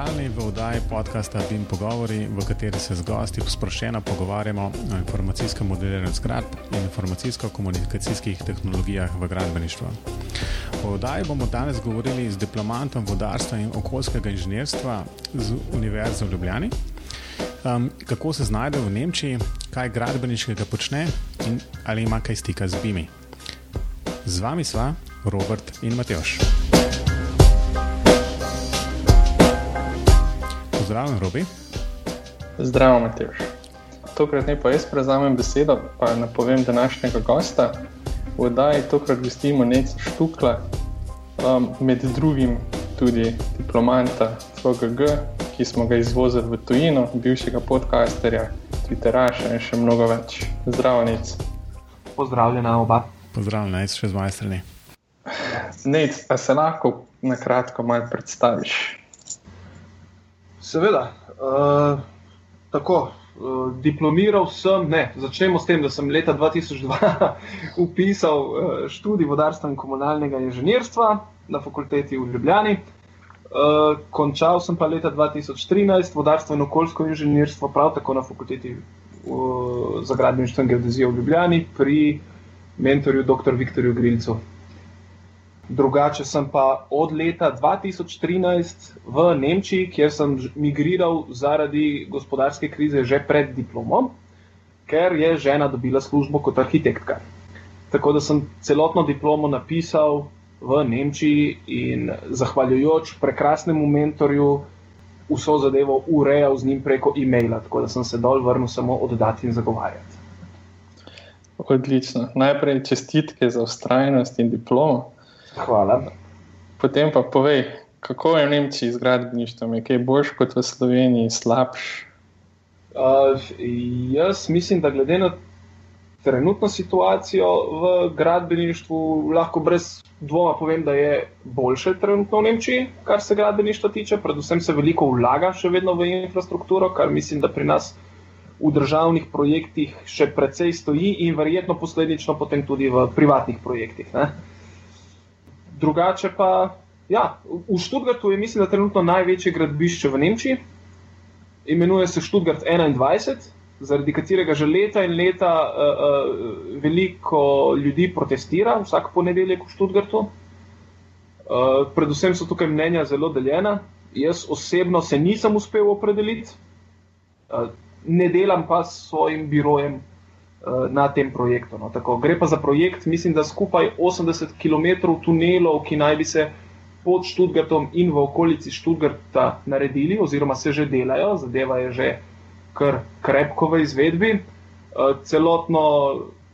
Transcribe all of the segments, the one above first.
Pozdravljeni v oddaji podcasta BIM Pogovori, v kateri se z gosti sproščeno pogovarjamo o informacijskem modeliranju zgradb in informacijsko-komunikacijskih tehnologijah v gradbeništvu. V oddaji bomo danes govorili z diplomantom vodarstva in okoljskega inženirstva z Univerze v Ljubljani. Um, kako se znajde v Nemčiji, kaj gradbeniškega počne in ali ima kaj stika z BIMI. Z vami sva Robert in Matjoš. Pozdravljen, Robi. Zdravo, Matejš. Tokrat ne pa jaz prevzamem besedo, pa napovem današnjega gosta. V oddaji tokrat gostimo Neca Štukla, um, med drugim tudi diplomanta FGG, ki smo ga izvozili v tujino, bivšega podcasterja, Twitteraša in še mnogo več. Zdravo, Nec. Pozdravljena oba. Pozdravljen, Nec, še z moje strani. Nec, a se lahko na kratko malo predstaviš? Seveda. Uh, tako, uh, diplomiral sem, ne, začnemo s tem, da sem leta 2002 upisal uh, študij vodarstva in komunalnega inženirstva na fakulteti v Ljubljani. Uh, končal sem pa leta 2013 vodarstvo in okoljsko inženirstvo, prav tako na fakulteti uh, za gradbeništvo in geodezijo v Ljubljani pri mentorju dr. Viktorju Grilcu. Drugače sem pa od leta 2013 v Nemčiji, kjer sem migriral zaradi gospodarske krize že pred diplomom, ker je žena dobila službo kot arhitektka. Tako da sem celotno diplomo napisal v Nemčiji in zahvaljujoč prekrasnemu mentorju vso zadevo urejal z njim preko e-maila, tako da sem se dol vrnil samo oddati in zagovarjati. Odlično. Najprej čestitke za ustrajnost in diplomo. Hvala. Potem pa povej, kako je v Nemčiji z gradbeništvom, je kaj boljš kot v Sloveniji, slabš? Uh, jaz mislim, da glede na trenutno situacijo v gradbeništvu, lahko brez dvoma povem, da je boljše trenutno v Nemčiji, kar se gradbeništva tiče. Predvsem se veliko vlaga še vedno v infrastrukturo, kar mislim, da pri nas v državnih projektih še precej stoji in verjetno posledično potem tudi v privatnih projektih. Ne? Drugače pa, ja, v Študgartu je, mislim, da trenutno največje gradbišče v Nemčiji, imenuje se Študgart 21, zaradi katerega že leta in leta uh, uh, veliko ljudi protestira, vsak ponedeljek v Študgartu. Uh, predvsem so tukaj mnenja zelo deljena. Jaz osebno se nisem uspel opredeliti, uh, ne delam pa s svojim birojem Eh, na tem projektu. No. Tako, gre pa za projekt, mislim, da skupaj 80 km tunelov, ki naj bi se pod Študgartom in v okolici Študgarta naredili, oziroma se že delajo, zadeva je že kar krepko v izvedbi. Eh, celotno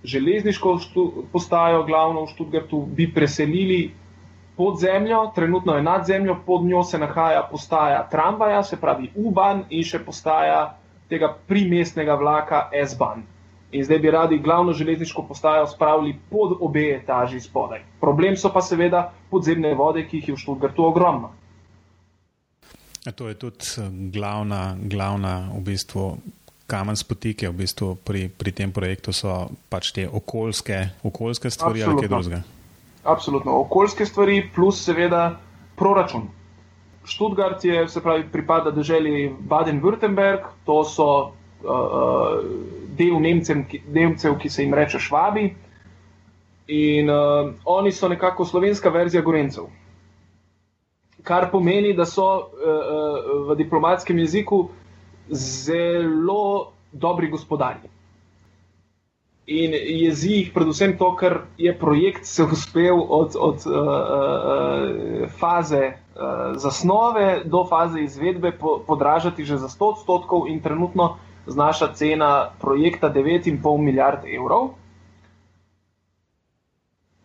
železniško postajo, glavno v Študgartu, bi preselili pod zemljo, trenutno je nad zemljo, pod njo se nahaja postaja tramvaja, se pravi U-ban in še postaja tega primestnega vlaka S-ban in zdaj bi radi glavno železniško postajo spravili pod obe etaži spodaj. Problem so pa seveda podzemne vode, ki jih je v Študgartu ogromno. A to je tudi eh, glavna, glavna v bistvu. Kamen spotike v bistvu pri, pri tem projektu so pač te okoljske, okoljske stvari Absolutno. ali kaj drugega. Absolutno, okoljske stvari, plus seveda proračun. Študgart je, se pravi, pripada državi Baden-Württemberg, to so uh, del Nemcem, ki, Nemcev, ki se jim reče Švabi. In uh, oni so nekako slovenska verzija Gorencev. Kar pomeni, da so uh, v diplomatskem jeziku zelo dobri gospodarji. In jezi jih predvsem to, ker je projekt se uspel od, od uh, uh, faze uh, zasnove do faze izvedbe po, podražati že za 100 odstotkov in trenutno znaša cena projekta 9,5 milijard evrov.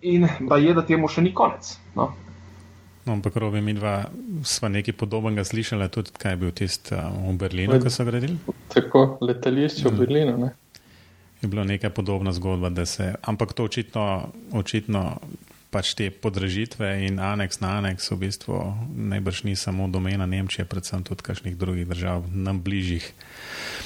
In pa je, da temu še ni konec. No. No, ampak, robi mi dva, sva nekaj podobnega slišala, tudi kaj je bil tisti uh, v Berlinu, ko so gradili. Tako, letališče v Berlinu. Ne? Je bila neka podobna zgodba, da se, ampak to očitno, očitno pač te podražitve in aneks na aneks v bistvu najbrž ni samo domena Nemčije, predvsem tudi kakšnih drugih držav, nam bližjih.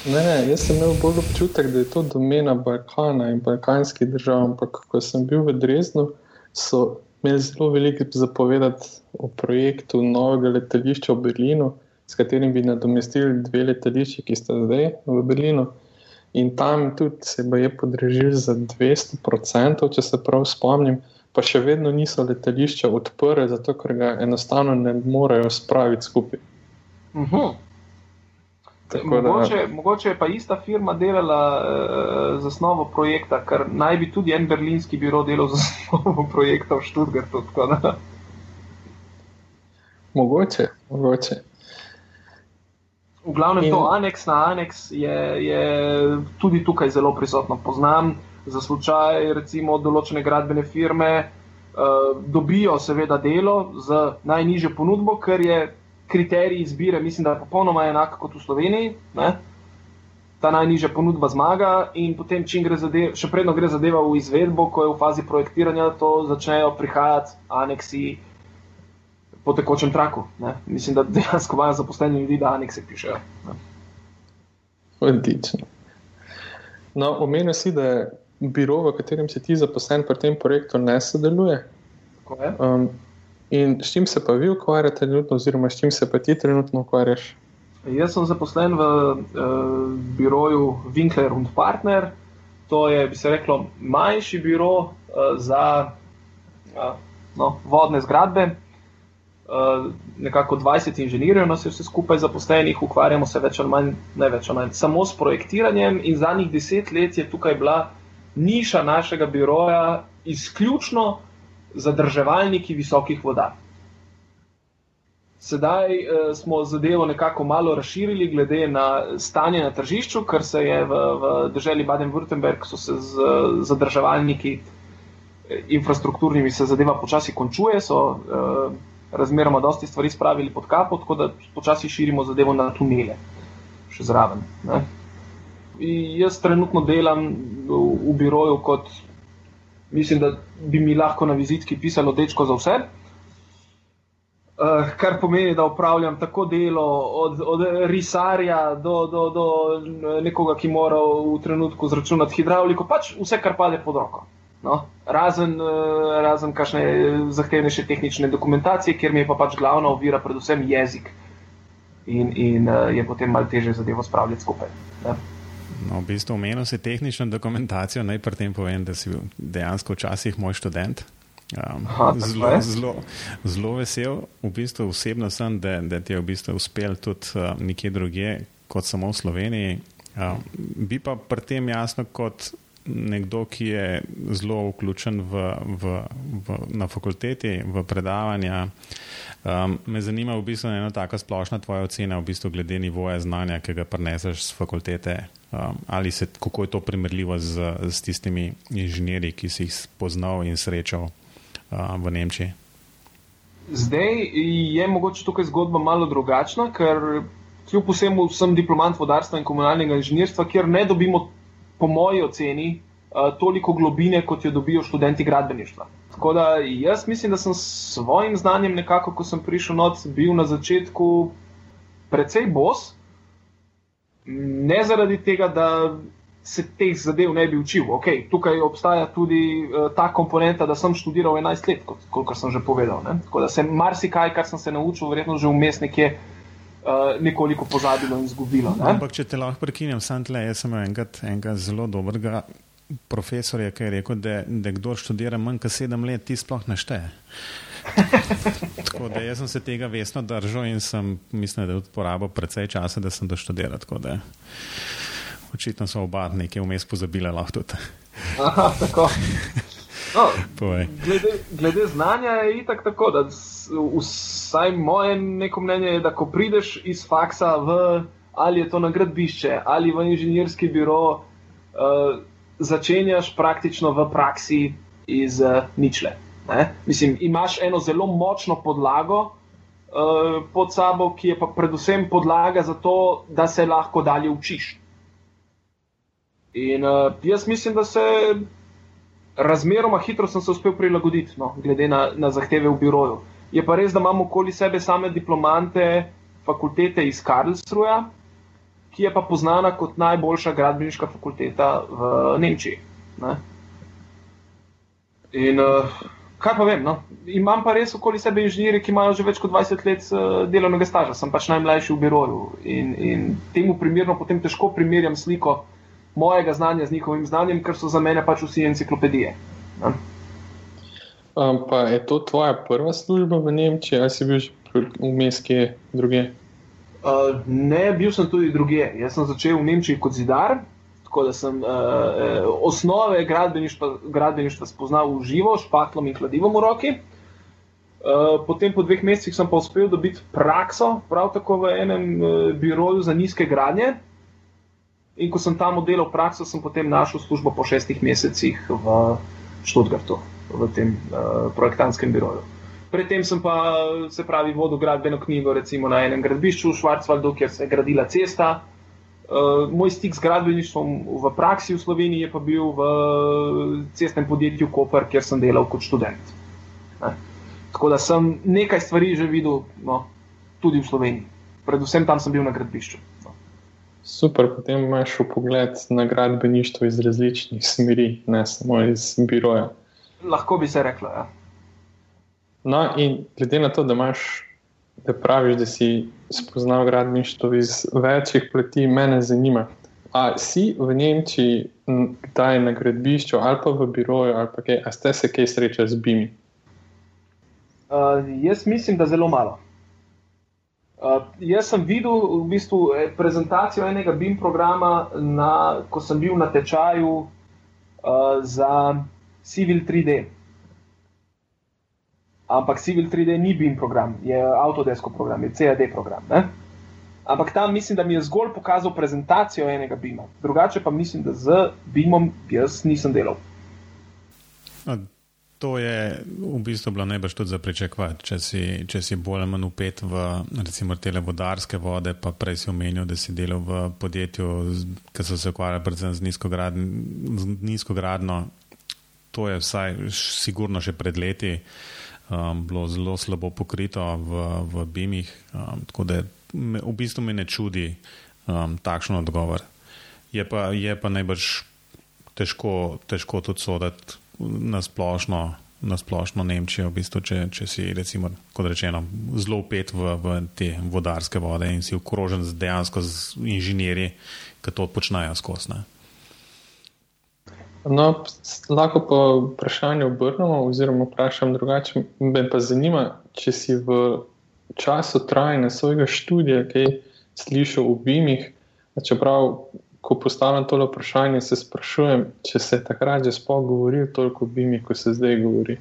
Ne, ne, jaz sem imel bolj občutek, da je to domena Balkana in balkanskih držav, ampak ko sem bil v Dresdnu, so imeli zelo veliko zapovedati o projektu novega letališča v Berlinu s katerim bi nadomestili dve letališči, ki sta zdaj v Berlinu. In tam tudi se je podražil za 200%, če se prav spomnim, pa še vedno niso letališča odprte, zato ker ga enostavno ne morejo spraviti skupaj. Uh mhm. -huh. Mogoče, da... mogoče je pa ista firma delala uh, za osnovo projekta, ker naj bi tudi en berlinski biro delal za osnovo projekta v Študgartu. Mogoče, mogoče. V glavnem, In... to aneks na aneks je, je tudi tukaj zelo prisotno. Poznam za slučaj, recimo, določene gradbene firme uh, dobijo seveda delo z najnižjo ponudbo, ker je kriterij izbire, mislim, da je popolnoma enak kot v Sloveniji. Ne? Ta najnižja ponudba zmaga, in potem, zadeva, še predno gre zadeva v izvedbo, ko je v fazi projektiranja, to začnejo prihajati aneksi po tekočem traku. Ne? Mislim, da dejansko imajo zaposleni ljudi, da anekse pišejo. Odlično. No, omenil si, da je biro, v katerem si ti zaposlen, pri tem projektu ne sodeluje. Um, in s čim se pa vi ukvarjate trenutno, oziroma s čim se pa ti trenutno ukvarjaš? Jaz sem zaposlen v uh, biroju Winkler and Partner. To je, bi se reklo, manjši biro uh, za uh, no, vodne zgradbe. Uh, nekako 20 inženirjev nas je vse skupaj zaposlenih, ukvarjamo se več ali manj, ne več ali manj, samo s projektiranjem. In zadnjih deset let je tukaj bila niša našega biroja izključno zadrževalniki visokih voda. Sedaj eh, smo zadevo nekako malo razširili, glede na stanje na tržišču, ker se je v, v državi Baden-Württemberg, so se z zadrževalniki eh, infrastrukturnimi, se zadeva počasi končuje, so eh, razmeroma dosti stvari spravili pod kapo, tako da počasi širimo zadevo na tunele, še zraven. Ne. Jaz trenutno delam v, v biroju kot, mislim, da bi mi lahko na vizitki pisalo dečko za vse. Uh, kar pomeni, da upravljam tako delo, od, od risarja do, do, do nekoga, ki mora v trenutku zračunati hidravliko, pač vse, kar pade pod roko. No? Razen, uh, razen kakšne zahtevnejše tehnične dokumentacije, kjer mi je pa pač glavna ovira, predvsem jezik. In, in uh, je potem malo teže zadevo spravljati skupaj. Ne? No, v bistvu omenil si tehnično dokumentacijo, naj pri tem povem, da si dejansko včasih moj študent. Um, zelo, zelo, zelo vesel, v bistvu osebno sem, da, da ti je v bistvu uspel tudi uh, nekje drugje kot samo v Sloveniji. Um, bi pa pri tem jasno kot nekdo, ki je zelo vključen v, v, v, na fakulteti, v predavanja. Um, me zanima v bistvu ena taka splošna tvoja ocena, v bistvu glede nivoja znanja, ki ga preneseš z fakultete um, ali se, kako je to primerljivo z, z tistimi inženirji, ki si jih poznal in srečal um, v Nemčiji? Zdaj je mogoče tukaj zgodba malo drugačna, ker kljub vsemu sem diplomant vodarstva in komunalnega inženirstva, kjer ne dobimo, po moji oceni, uh, toliko globine, kot jo dobijo študenti gradbeništva. Tako da jaz mislim, da sem s svojim znanjem, nekako, ko sem prišel noč, bil na začetku precej bos, ne zaradi tega, da se teh zadev ne bi učil. Okay, tukaj obstaja tudi uh, ta komponenta, da sem študiral 11 let, kot, kot sem že povedal. Ne? Tako da se marsikaj, kar sem se naučil, verjetno že vmes nekje. Uh, nekoliko pozabilo in izgubilo. Ne? Ampak, če te lahko prekinem, sem tle, jaz sem enkrat enega zelo dobrega profesorja, ki je rekel, da, da kdo študira manj kot sedem let, ti sploh ne šteje. Tako da jaz sem se tega vesno držal in sem, mislim, da je uporabil precej časa, da sem doštudiral. Očitno so oba nekaj vmes pozabili, lahko tudi. Aha, tako. No, glede, glede znanja je itak tako, da vsaj moje neko mnenje je, da ko prideš iz faksa v ali je to na gradbišče ali v inženirski biro, uh, začenjaš praktično v praksi iz uh, ničle. Ne? Mislim, imaš eno zelo močno podlago uh, pod sabo, ki je pa predvsem podlaga za to, da se lahko dalje učiš. In uh, jaz mislim, da se razmeroma hitro sem se uspel prilagoditi, no, glede na, na zahteve v biroju. Je pa res, da imamo okoli sebe same diplomante fakultete iz Karlsruja, ki je pa poznana kot najboljša gradbeniška fakulteta v Nemčiji. Ne? In uh, kaj pa vem. No? Imam pa res okoli sebe inženirje, ki imajo že več kot 20 let uh, delovnega staža, sem pač najmlajši v biroju in, in temu primerno potem težko primerjam sliko mojega znanja z njihovim znanjem, ker so za mene pač vsi enciklopedije. Um, pa je to tvoja prva služba v Nemčiji, ali si bil že vmes kje druge? Uh, ne, bil sem tudi druge. Jaz sem začel v Nemčiji kot zidar, tako da sem uh, uh, osnove gradbeništva, gradbeništva spoznal v živo, s paklom in kladivom v roki. Uh, potem, po dveh mesecih, sem pa uspel dobiti prakso, prav tako v enem uh, biroju za nizke gradnje. In ko sem tam oddelal prakso, sem potem našel službo po šestih mesecih v Študgartu, v tem uh, projektantskem biroju. Predtem sem pa se pravi vodil gradbeno knjigo recimo, na enem gradbišču v Švarcvaldu, kjer se je gradila cesta. Uh, moj stik z gradbeništvom v praksi v Sloveniji je pa bil v cestnem podjetju Koper, kjer sem delal kot študent. Ne. Tako da sem nekaj stvari že videl no, tudi v Sloveniji. Predvsem tam sem bil na gradbišču. No. Super, potem imaš pogled na gradbeništvo iz različnih smeri, ne samo iz biroja. Lahko bi se reklo. Ja. No, in glede na to, da imaš, da praviš, da si spoznal gradništvo iz večjih plati, me zanima. A si v Nemčiji, kdaj na gradbišču ali pa v biroju, ali pa kaj, ste se kaj srečali z BIMI? Uh, jaz mislim, da zelo malo. Uh, jaz sem videl v bistvu eh, prezentacijo enega BIM programa, na, ko sem bil na tečaju uh, za Civil 3D. Ampak Civil 3D ni BIM program, je Autodesk program, je CAD program. Ne? Ampak tam mislim, da mi je zgolj pokazal prezentacijo enega BIM-a. Drugače pa mislim, da z BIM-om jaz nisem delal. A, to je v bistvu bilo najbrž tudi za pričakovati. Če si, če si bolj ali manj upet v recimo te vodarske vode, pa prej si omenil, da si delal v podjetju, ki so se ukvarjali predvsem z nizkogradno. To je vsaj sigurno še pred leti um, bilo zelo slabo pokrito v, v BIM-ih. Um, tako da me, v bistvu me ne čudi um, takšen odgovor. Je pa, je pa najbrž težko, težko tudi soditi na splošno. Na splošno Nemčijo, v bistvu, če, če si, recimo, kot rečeno, zelo upet v, v te vodarske vode in si okrožen z dejansko z inženirji, ki to počnejo skozi. No, lahko pa vprašanje obrnemo, oziroma vprašam drugače. Me pa zanima, če si v času trajanja svojega študija kaj slišal o BIM-ih. Čeprav, ko postavljam to vprašanje, se sprašujem, če se takrat že sploh govori toliko o BIM-ih, kot se zdaj govori.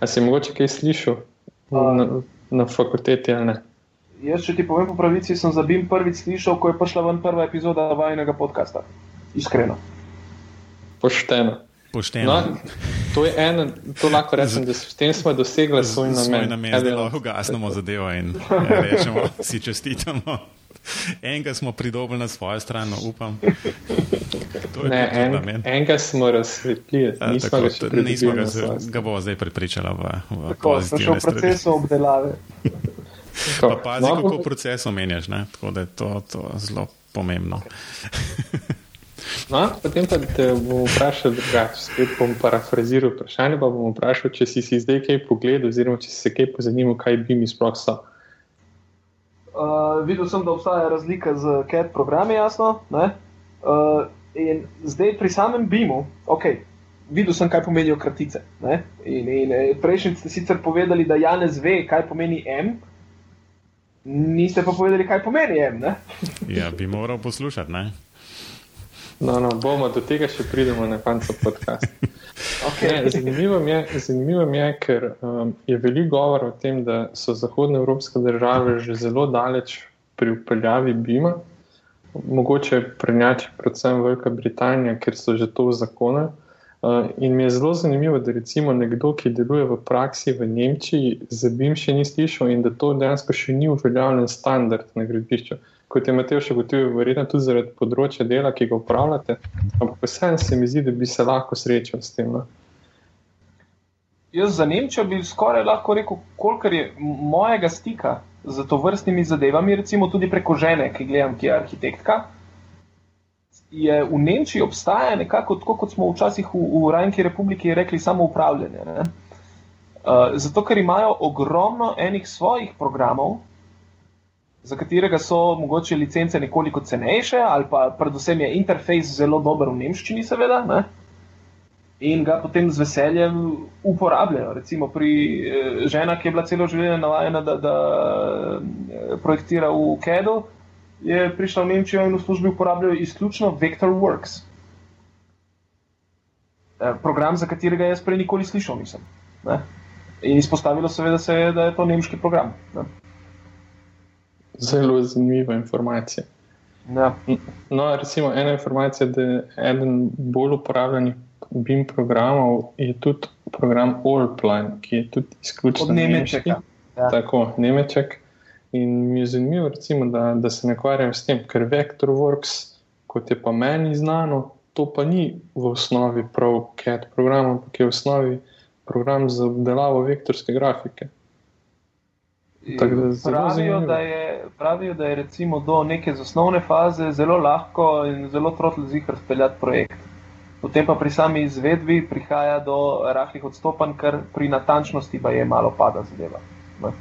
Ali si mogoče kaj slišal na, na fakulteti ali ne? Jaz, če ti povem po pravici, sem za BIM prvič slišal, ko je prišla ven prva epizoda vajnega podcasta. Iskreno pošteno. Pošteno. No, to je eno, to lahko rečem, da s tem smo dosegli svoj namen. Svoj namen, da lahko gasnemo zadevo in ja, rečemo, si čestitamo. Enega smo pridobili na svojo stran, upam. Ne, en, enega smo razsvetlili, ja, nismo ga še pridobili. Nismo ga, z, ga bo zdaj prepričala v, v tako, pozitivne stvari. Tako, procesu obdelave. pa pazi, no, kako proces omenjaš, ne? tako da je to, to zelo pomembno. No, potem pa te bom vprašal drugače. Spet bom parafraziral vprašanje, pa bom vprašal, če si, si zdaj kaj pogledal, oziroma če si se kaj pozanimal, kaj bi mi sploh so. Uh, videl sem, da obstaja razlika z CAD programi, jasno. Uh, in zdaj pri samem BIM-u, ok, videl sem, kaj pomenijo kratice. In, in eh, prejšnji ste sicer povedali, da Janez ve, kaj pomeni M. Niste pa povedali, kaj pomeni M. ja, bi moral poslušati. No, no, bomo do tega še pridemo na koncu podcasta. Okay. Zanimivo je, zanimivo je, ker um, je veliko govora o tem, da so zahodne evropske države že zelo daleč pri upeljavi BIM-a, mogoče prednjači predvsem Velika Britanija, ker so že to v zakonu. Uh, in mi je zelo zanimivo, da recimo nekdo, ki deluje v praksi v Nemčiji, za BIM še ni slišal in da to dejansko še ni uveljavljen standard na gradbišču kot je Matej še gotovil, verjetno tudi zaradi področja dela, ki ga upravljate. Ampak vseeno se mi zdi, da bi se lahko srečal s tem. No? Jaz za Nemčijo bi skoraj lahko rekel, koliko je mojega stika z to vrstnimi zadevami, recimo tudi preko žene, ki gledam, ki je arhitektka. Je v Nemčiji obstaja nekako tako, kot smo včasih v, v Rajnki republiki rekli, samo upravljanje. Ne? Uh, zato, ker imajo ogromno enih svojih programov, za katerega so mogoče licence nekoliko cenejše, ali pa predvsem je interfejs zelo dober v nemščini, seveda. Ne? In ga potem z veseljem uporabljajo. Recimo pri eh, ženi, ki je bila celo življenje navajena, da, da eh, projektira v CAD-u, je prišla v Nemčijo in v službi uporabljajo izključno Vectorworks. Eh, program, za katerega jaz prej nikoli slišal nisem. Ne? In izpostavilo seveda se je, da je to nemški program. Ne? Zelo zanimiva informacija. Ja. No, recimo ena informacija, da je eden bolj uporabljenih BIM programov je tudi program Allplan, ki je tudi izključno Od Nemčeka. nemški. Ja. Tako, Nemček. In mi je zanimivo, recimo, da, da se ne ukvarjam s tem, ker Vectorworks, kot je pa meni znano, to pa ni v osnovi prav CAD program, ampak je v osnovi program za obdelavo vektorske grafike. Pravijo, da je, pravijo, da je recimo do neke zasnovne faze zelo lahko in zelo trotl zihar speljati projekt. Potem pa pri sami izvedbi prihaja do rahlih odstopanj, ker pri natančnosti pa je malo pada zadeva. Ne?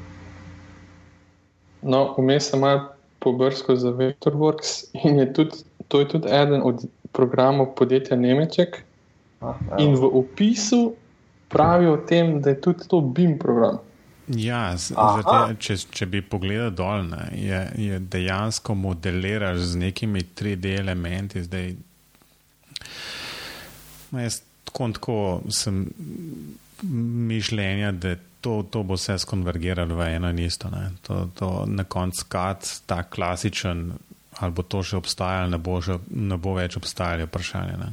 No, vmes sem malo pobrskal za Vectorworks in je tudi, to je tudi eden od programov podjetja Nemček. A, In v opisu pravijo o tem, da je tudi to BIM program. Ja, zaradi, če, če bi pogledal dol, ne, je, je dejansko modeliraš z nekimi 3D elementi. Zdaj, no, jaz tako, tako sem mišljenja, da to, to bo vse skonvergiralo v eno in isto. Ne. To, to na koncu kat, ta klasičen, ali bo to še obstajalo, ne bo, že, ne bo več obstajalo, je vprašanje. Ne.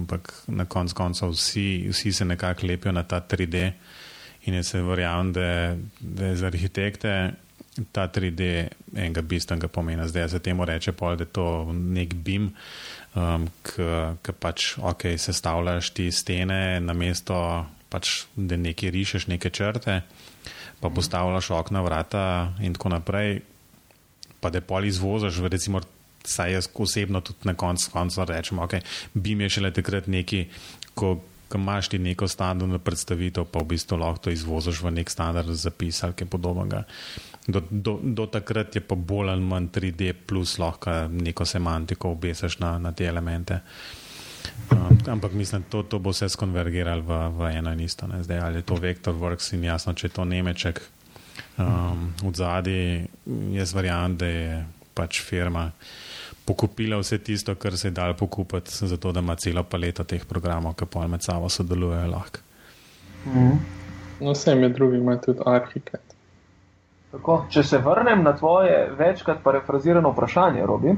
Ampak na koncu koncev vsi, vsi se nekako lepijo na ta 3D. In jaz verjamem, da, da je za arhitekte ta 3D enega bistvenega pomena. Zdaj se temu reče, pol, da je to nek BIM, um, ki pač ok, sestavljaš ti stene na mesto, pač, da nekaj rišeš, neke črte, pa postavljaš okna, vrata in tako naprej. Pa da pol izvoziš, recimo, saj jaz osebno tudi na koncu konca rečem, ok, BIM je šele takrat neki, ko ko imaš ti neko standardno predstavitev, pa v bistvu lahko to izvoziš v nek standard zapis ali kaj podobnega. Do, do, do takrat je pa bolj ali manj 3D, plus lahko neko semantiko obesiš na, na te elemente. Um, ampak mislim, da to, to bo vse skonvergiralo v, v eno in isto. Zdaj, ali je to Vectorworks in jasno, če je to Nemček um, v zadnji, jaz verjamem, da je pač firma pokupila vse tisto, kar se je dal pokupiti, zato da ima celo paleto teh programov, ki pa med sabo sodelujejo lahko. No, vse med drugim ima tudi arhitekt. Tako, če se vrnem na tvoje večkrat parafrazirano vprašanje, Robi,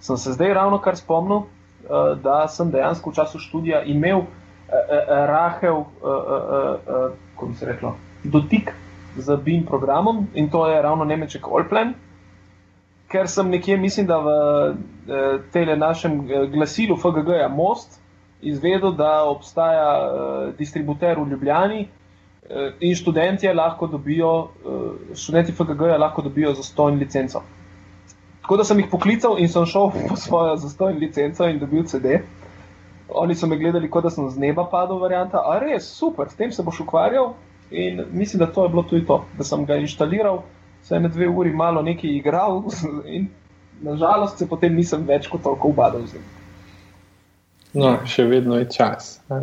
sem se zdaj ravno kar spomnil, eh, da sem dejansko v času študija imel eh, eh, rahel, kako bi se reklo, dotik z BIM programom in to je ravno Nemček Allplan. Ker sem nekje, mislim, da v eh, tem našem eh, glasilu FGG-ja Most izvedel, da obstaja eh, distributer v Ljubljani, Eh, in študentje lahko dobijo, eh, študenti FGG-ja lahko dobijo zastojno licenco. Tako da sem jih poklical in sem šel po svojo zastojno licenco in dobil CD. Oni so me gledali, kot da sem z neba padel, varianta, a res, super, s tem se boš ukvarjal. In mislim, da to je bilo tudi to, da sem ga inštaliral, se ene dve uri malo nekaj igral in nažalost se potem nisem več kot toliko ubadal z njim. No, še vedno je čas.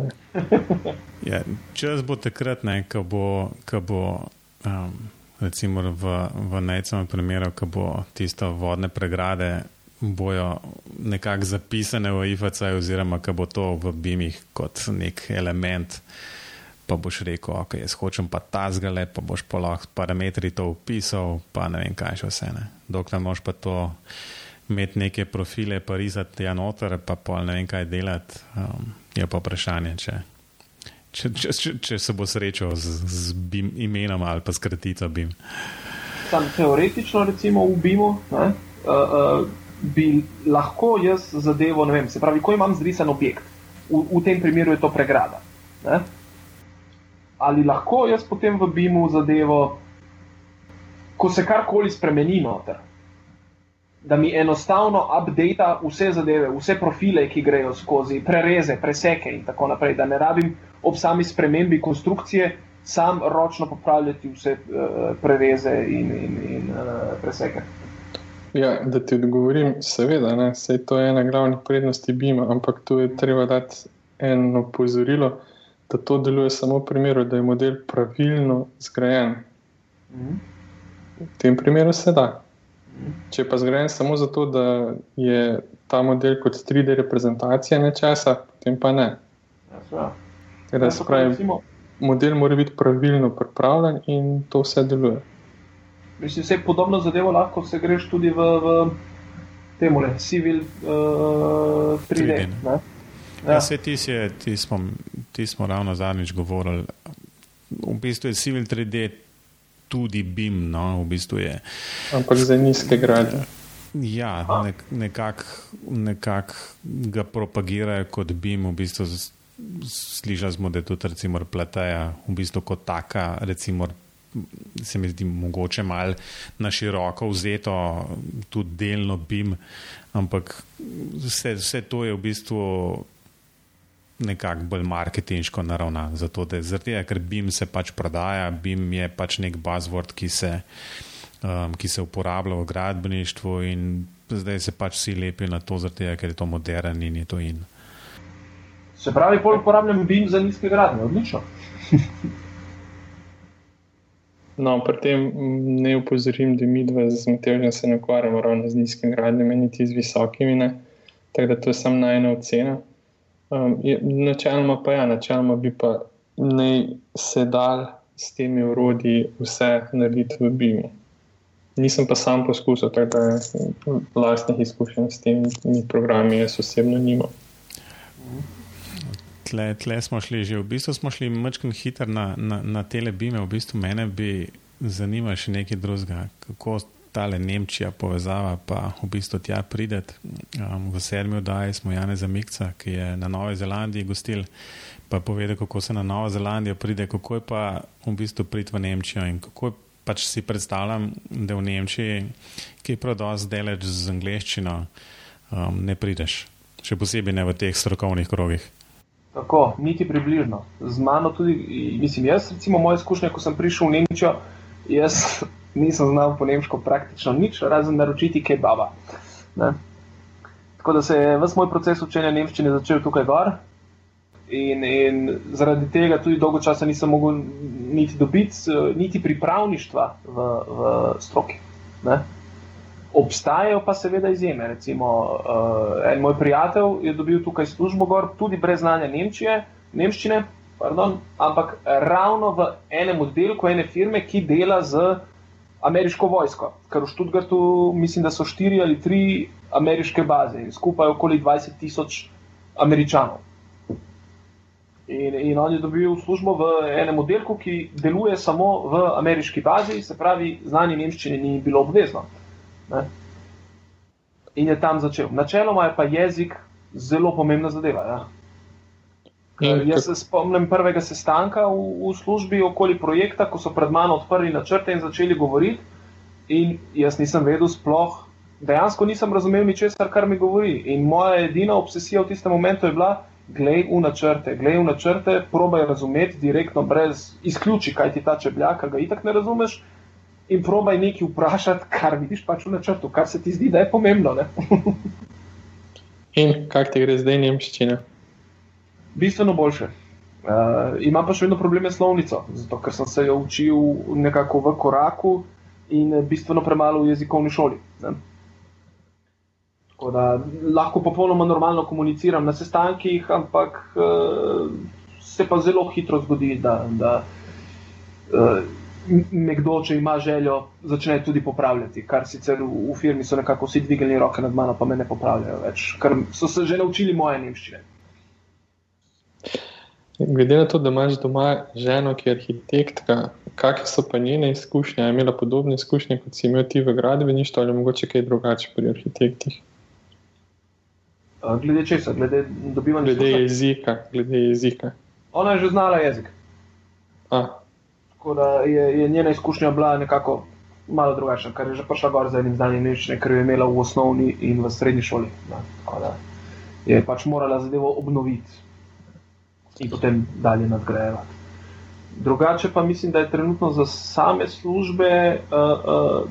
Ja, čas bo takrat, ne, ko bo, ko bo um, recimo v, v najcem primeru, ko bo tisto vodne pregrade bojo nekako zapisane v IFC, oziroma ko bo to v BIM-ih kot nek element. Pa boš rekel, ok, jaz hočem pa ta zgale, pa boš pa lahko parametri to upisal, pa ne vem kaj še vse. Ne. Dokler moš pa to imeti neke profile, pa risati ja noter, pa pol ne vem kaj delati, um, je pa vprašanje, če, če, če, če, če se bo srečal z, z BIM imenom ali pa s kratico BIM. Sam teoretično, recimo v BIM-u, uh, uh, bi lahko jaz zadevo, ne vem, se pravi, ko imam zrisan objekt, v, v tem primeru je to pregrada. Ne, ali lahko jaz potem v BIM-u zadevo, ko se karkoli spremeni noter, da mi enostavno updata vse zadeve, vse profile, ki grejo skozi, prereze, preseke in tako naprej, da ne rabim ob sami spremembi konstrukcije sam ročno popravljati vse uh, prereze in, in, in uh, preseke. Ja, da ti odgovorim, seveda, ne, to je ena glavnih prednosti BIM-a, ampak tu je treba dati eno opozorilo, da to deluje samo v primeru, da je model pravilno zgrajen. Mhm. V tem primeru se da. Mhm. Če pa zgrajen samo zato, da je ta model kot 3D reprezentacija nečesa, potem pa ne. Ja, ja, pravi, model mora biti pravilno pripravljen in to vse deluje. Mislim, je podobno zadevo lahko se greš tudi v, v temu, le civil uh, 3D. 3D ja, ja ti, si, ti, smo, ti smo ravno zadnjič govorili. V bistvu je civil 3D tudi BIM, no, v bistvu je. Ampak za nizke gradnje. Ja, nek, nekako nekak ga propagirajo kot BIM, v bistvu slišali smo, da je tudi recimo pleteja, v bistvu kot taka, recimo, se mi zdi mogoče malo na široko vzeto, tudi delno BIM, ampak vse, vse to je v bistvu nekako bolj marketinško naravnan. Zato, da zaradi tega, ker BIM se pač prodaja, BIM je pač nek buzzword, ki se, um, ki se uporablja v gradbeništvu in zdaj se pač vsi lepijo na to, zaradi tega, ker je to modern in je to in. Se pravi, bolj uporabljam BIM za nizke gradnje, odlično. no, pri tem ne upozorim, da mi dva z Matejem se ne ukvarjamo ravno z nizkimi gradnjami, niti z visokimi. Tako da to je samo najna ocena. Um, je, načeloma pa ja, načeloma bi pa naj se dal s temi urodji vse narediti v BIM-u. Nisem pa sam poskusil, tako da vlastnih izkušenj s temi programi jaz osebno nimam. Tle, tle smo šli že, v bistvu smo šli mačkim hiter na, na, na telebime, v bistvu mene bi zanimalo še nekaj drugega, kako tale Nemčija povezava, pa v bistvu tja prideti. Um, v sedmi oddaji smo Jane Zamikca, ki je na Novi Zelandiji gostil, pa povedal, kako se na Novo Zelandijo pride, kako je pa v bistvu prid v Nemčijo in kako pač si predstavljam, da v Nemčiji, ki je prav dosti deleč z angliščino, um, ne prideš. Še posebej ne v teh strokovnih krogih. Tako, niti približno. Z mano tudi, mislim, jaz, recimo, moje izkušnje, ko sem prišel v Nemčijo, jaz nisem znal po nemško praktično nič, razen naročiti kebaba. Ne? Tako da se je vse moj proces učenja nemščine začel tukaj gor. In, in zaradi tega tudi dolgo časa nisem mogel niti dobiti, niti pripravništva v, v stroki. Ne? Obstajajo pa seveda izjeme. Recimo, uh, en moj prijatelj je dobil tukaj službo, gor, tudi brez znanja Nemčije, nemščine, pardon, ampak ravno v enem oddelku ene firme, ki dela z ameriško vojsko. Ker v Študgartu mislim, da so štiri ali tri ameriške baze in skupaj okoli 20 tisoč američanov. In, in on je dobil službo v enem oddelku, ki deluje samo v ameriški bazi, se pravi, znanje nemščine ni bilo obvezno. Ne? In je tam začel. Načeloma je pa jezik zelo pomembna zadeva. Ja. Jaz se spomnim prvega sestanka v, v službi okoli projekta, ko so pred mano odprli načrte in začeli govoriti. In jaz nisem vedel, sploh dejansko nisem razumel ničesar, kar mi govori. In moja edina obsesija v tistem momentu je bila, glej v načrte, glej v načrte, probaj razumeti direktno, brez izključi, kaj ti ta čeblja, ker ga itak ne razumeš in probaj nekaj vprašati, kar vidiš pač v načrtu, kar se ti zdi, da je pomembno. in kako ti gre zdaj nemščina? Bistveno boljše. Uh, imam pa še vedno probleme s slovnico, zato ker sem se jo učil nekako v koraku in bistveno premalo v jezikovni šoli. Ne? Tako da lahko popolnoma normalno komuniciram na sestankih, ampak uh, se pa zelo hitro zgodi, da. da uh, nekdo, če ima željo, začne tudi popravljati. Kar sicer v, v firmi so nekako vsi dvignili roke nad mano, pa me ne popravljajo več, ker so se že naučili moje nemščine. Glede na to, da imaš doma ženo, ki je arhitektka, kakšne so pa njene izkušnje? Je imela podobne izkušnje kot si imel ti v gradbeništvu ali mogoče kaj drugače pri arhitektih? Glede česa, glede dobivanja glede jezika, glede jezika. Ona je že znala jezik. A, Tako da je, je njena izkušnja bila nekako malo drugačna, ker je že prišla gor z enim znanjem nemščine, ker jo je imela v osnovni in v srednji šoli. Da, da je pač morala zadevo obnoviti in potem dalje nadgrajevati. Drugače pa mislim, da je trenutno za same službe uh, uh,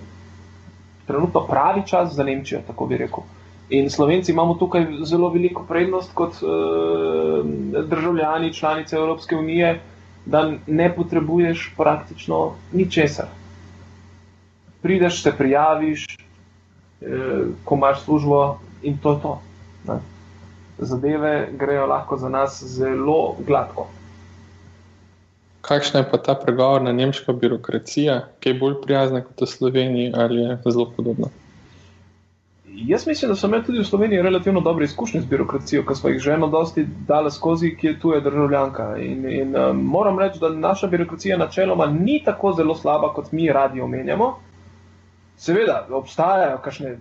trenutno pravi čas za Nemčijo, tako bi rekel. In Slovenci imamo tukaj zelo veliko prednost kot uh, državljani, članice Evropske unije, da ne potrebuješ praktično ničesar. Prideš, se prijaviš, eh, ko imaš službo in to je to. Ne? Zadeve grejo lahko za nas zelo gladko kakšna je pa ta pregovorna nemška birokracija, ki je bolj prijazna kot v Sloveniji ali je zelo podobna? Jaz mislim, da so imeli tudi v Sloveniji relativno dobre izkušnje z birokracijo, ker smo jih že eno dosti dali skozi, ki je tu je državljanka. In, in um, moram reči, da naša birokracija načeloma ni tako zelo slaba, kot mi radi omenjamo. Seveda, obstajajo kakšne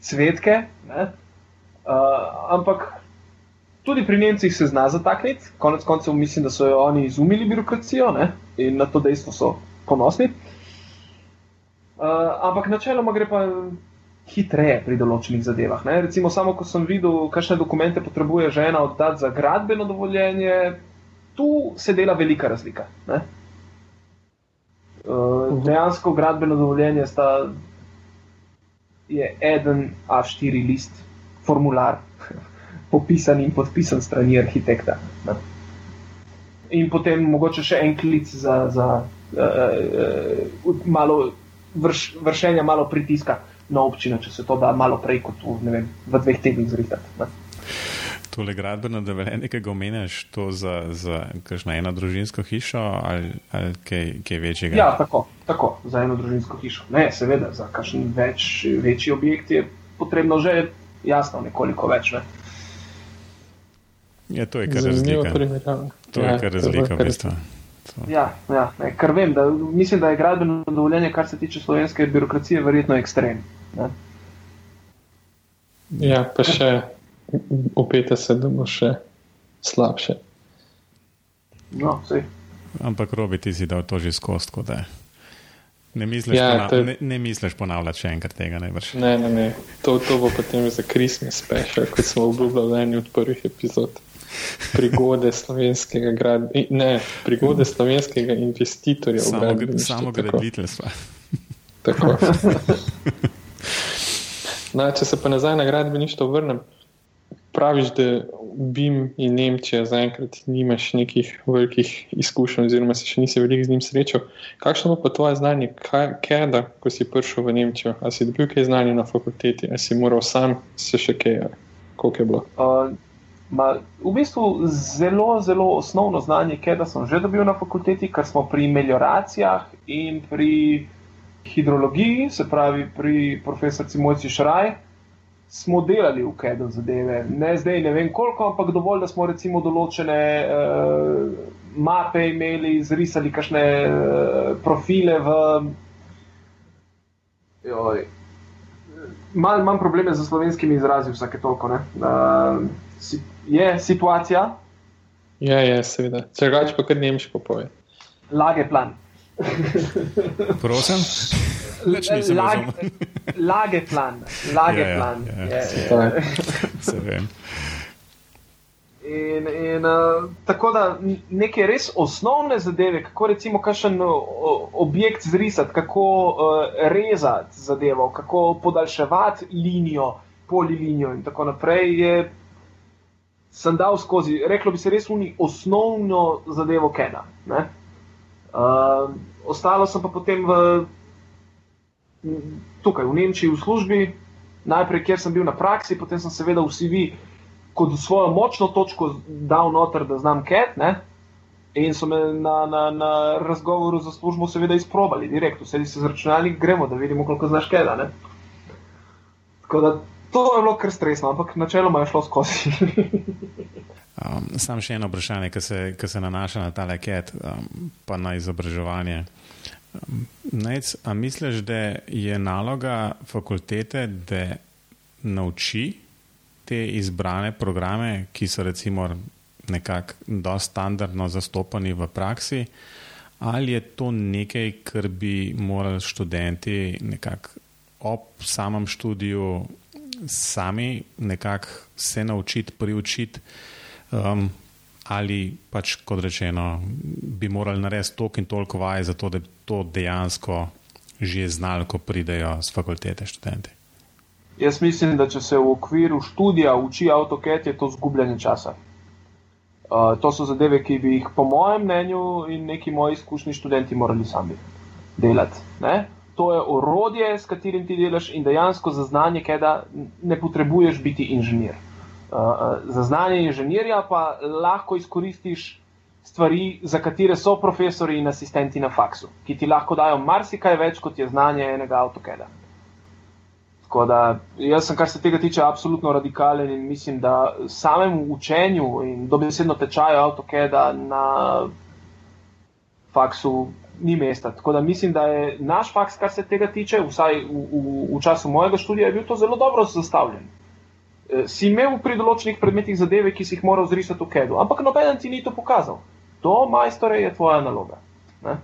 cvetke, uh, ampak Tudi pri Nemcih se zna zatakniti, konec koncev mislim, da so jo oni izumili birokracijo ne? in na to dejstvo so ponosni. Uh, ampak načeloma gre pa hitreje pri določenih zadevah. Ne? Recimo, samo ko sem videl, kakšne dokumente potrebuje žena oddati za gradbeno dovoljenje, tu se dela velika razlika. Uh, dejansko gradbeno dovoljenje sta, je en A4 list, formular popisan in podpisan strani arhitekta. Ne. In potem mogoče še en klic za, za uh, uh, malo vrš, vršenja, malo pritiska na občino, če se to da malo prej kot v, vem, v dveh tednih zritati. Tole gradbeno dovoljenje, ki ga omenjaš, to za, za kakšno eno družinsko hišo ali, ali kaj, kaj večjega? Ja, tako, tako, za eno družinsko hišo. Ne, seveda, za kakšen več, večji objekt je potrebno že jasno nekoliko več. Ne. Ja, to je kar razlika. To je ja, kar razlika, v bistvu. Ja, ja ne, kar vem, da, mislim, da je gradbeno dovoljenje, kar se tiče slovenske birokracije, verjetno ekstrem. Ne? Ja, pa še upete se, da bo še slabše. No, Ampak robi ti si dal to že skost, kot da je. Ne misliš, ja, ponav je... ne, ne misliš ponavljati še enkrat tega, ne. Ne, ne, ne. To, to bo potem za Christmas special, kot smo obljubljali v eni od prvih epizod prigode slovenskega gradbenja, ne, prigode slovenskega investitorja. Samo, samo graditeljstva. Tako. Na, če se pa nazaj na gradbeništvo vrnem, praviš, da BIM in Nemčija zaenkrat nimaš nekih velikih izkušenj, oziroma se še nisi veliko z njim srečal. Kakšno pa tvoje znanje, kaj da, ko si prišel v Nemčijo? A si dobil kaj znanja na fakulteti, a si moral sam se še kaj, koliko je bilo? Uh, Ma, v bistvu zelo, zelo osnovno znanje, ki ga sem že dobil na fakulteti, ker smo pri melioracijah in pri hidrologiji, se pravi pri profesorici Mojci Šraj, smo delali v KED-u zadeve. Ne zdaj, ne vem koliko, ampak dovolj, da smo recimo določene uh, mape imeli, zrisali kakšne uh, profile v. Joj. Mal, imam probleme z slovenskimi izrazi, vsake toliko. Uh, je situacija. Ja, je, seveda. Če rečeš, pa kar nemško pove. Lage plan. Prosim. Lage, lage plan. Lage ja, ja, plan. Ja, ja. Je, je. Se vem. In, in, uh, tako da neke res osnovne zadeve, kako recimo kakšen objekt zrisati, kako uh, rezati zadevo, kako podaljševati linijo, polilinijo in tako naprej, je sem dal skozi, reklo bi se res uni osnovno zadevo Kena. Uh, ostalo sem pa potem v, tukaj v Nemčiji v službi, najprej kjer sem bil na praksi, potem sem seveda v CV kot svojo močno točko dal noter, da znam Ket. Ne? In so me na, na, na razgovoru za službo seveda izprobali, direktno, sedi se z računalnik, gremo, da vidimo, koliko znaš Keda. Tako da To je bilo kar stresno, ampak načeloma je šlo skozi. um, sam še eno vprašanje, ki se, se nanaša na ta leket, um, pa na izobraževanje. Nec, a misliš, da je naloga fakultete, da nauči te izbrane programe, ki so recimo nekako dosti standardno zastopani v praksi, ali je to nekaj, kar bi morali študenti nekako ob samem študiju sami nekako se naučiti, priučiti. Um, ali pač, kot rečeno, bi morali narediti toliko in toliko vaj, zato da bi to dejansko že znali, ko pridejo z fakultete študenti. Jaz mislim, da če se v okviru študija uči AutoCAD, je to zgubljanje časa. Uh, to so zadeve, ki bi jih, po mojem mnenju, in neki moji izkušnji študenti morali sami delati. Ne? To je orodje, s katerim ti delaš, in dejansko za znanje, da ne potrebuješ biti inženir. Uh, za znanje inženirja pa lahko izkoristiš stvari, za katere so profesori in asistenti na faksu, ki ti lahko dajo marsikaj več, kot je znanje enega avtokeda. Tako da jaz sem, kar se tega tiče, absolutno radikalen in mislim, da samemu učenju in dobesedno tečaju avtokeda na faksu ni mesta. Tako da mislim, da je naš faks, kar se tega tiče, vsaj v, v, v času mojega študija, bil to zelo dobro zastavljen. Eh, si imel pri določenih predmetih zadeve, ki si jih moral zrisati v kedu, ampak noben ti ni to pokazal. To, majstore, je tvoja naloga. Ne?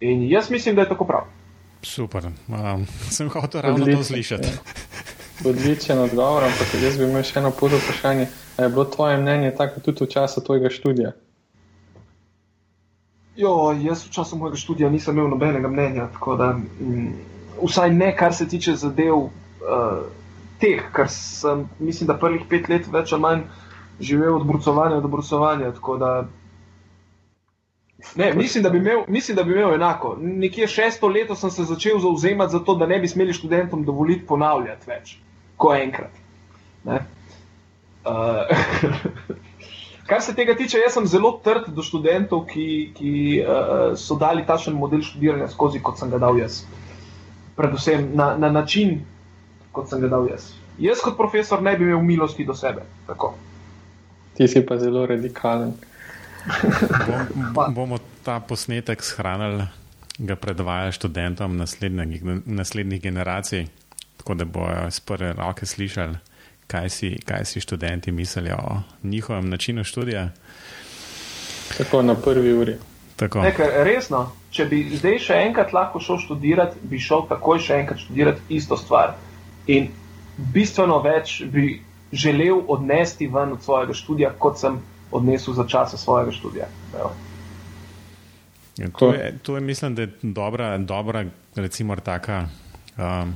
In jaz mislim, da je tako prav. Super, um, sem hotel ravno to slišati. Odličen odgovor, ampak jaz bi imel še eno pod vprašanje. Je bilo tvoje mnenje tako tudi v času tvojega študija? Jo, jaz v času mojega študija nisem imel nobenega mnenja, tako da m, vsaj ne, kar se tiče zadev. Uh, teh, ker sem, mislim, da prvih pet let več ali manj živel od brucovanja do brucovanja. Ne, mislim, da imel, mislim, da bi imel enako. Nekje šesto leto sem se začel zauzemati za to, da ne bi smeli študentom dovoliti ponavljati več, kot enkrat. Uh, kar se tega tiče, jaz sem zelo trd do študentov, ki, ki uh, so dali takšen model študiranja skozi, kot sem ga dal jaz. Predvsem na, na način, kot sem ga dal jaz. Jaz, kot profesor, ne bi imel milosti do sebe. Tako. Ti si pa zelo radikalen. Bom, bomo ta posnetek shranili, ga predvajali študentom naslednjih, naslednjih generacij, tako da bojo iz prve roke slišali, kaj si, kaj si študenti mislijo o njihovem načinu študija. Tako na prvi uri. Nekaj, resno, če bi zdaj še enkrat lahko šel študirati, bi šel takoj še enkrat študirati isto stvar. In bistveno več bi želel odnesti ven od svojega študija, kot sem odnesel za časa svojega študija. Ja, to, je, to je, mislim, da je dobra, dobra recimo, taka um,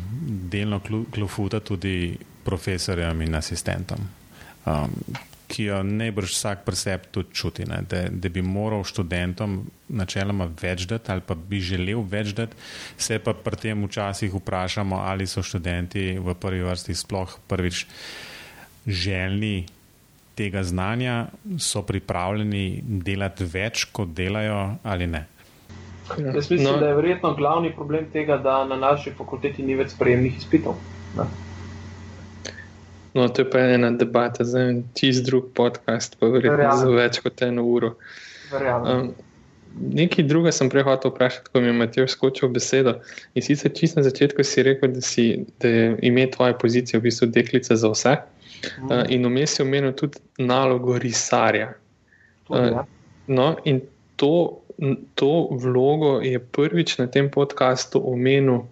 delno klofuta tudi profesorjem in asistentom. Um, ki jo najbrž vsak preseb tudi čuti, ne, da, da bi moral študentom načeloma več dati ali pa bi želel več dati, se pa pri tem včasih vprašamo, ali so študenti v prvi vrsti sploh prvič željni tega znanja, so pripravljeni delati več, kot delajo ali ne. Jaz mislim, no. da je verjetno glavni problem tega, da na naši fakulteti ni več sprejemnih izpitov. Ne? No, to je pa ena debata za en čist drug podcast, pa verjetno za več kot eno uro. Um, nekaj druga sem prej hotel vprašati, ko mi je Matej skočil besedo. In sicer čist na začetku si rekel, da, si, da je ime tvoje pozicije v bistvu deklica za vse. Mm. Uh, in vmes je omenil tudi nalogo risarja. Uh, no, in to, to vlogo je prvič na tem podkastu omenil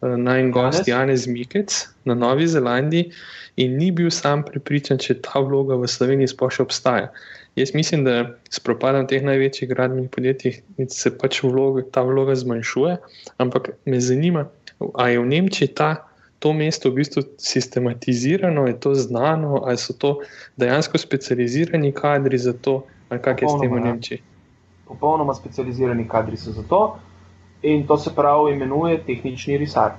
naj gost Janez Mikec na Novi Zelandiji in ni bil sam pripričan, če ta vloga v Sloveniji sploh še obstaja. Jaz mislim, da s propadom teh največjih gradbenih podjetij se pač vloga, ta vloga zmanjšuje, ampak me zanima, ali je v Nemčiji ta, to mesto v bistvu sistematizirano, je to znano, ali so to dejansko specializirani kadri za to, ali kak je s tem v ja. Nemčiji. Popolnoma specializirani kadri so za to in to se pravi imenuje tehnični risar.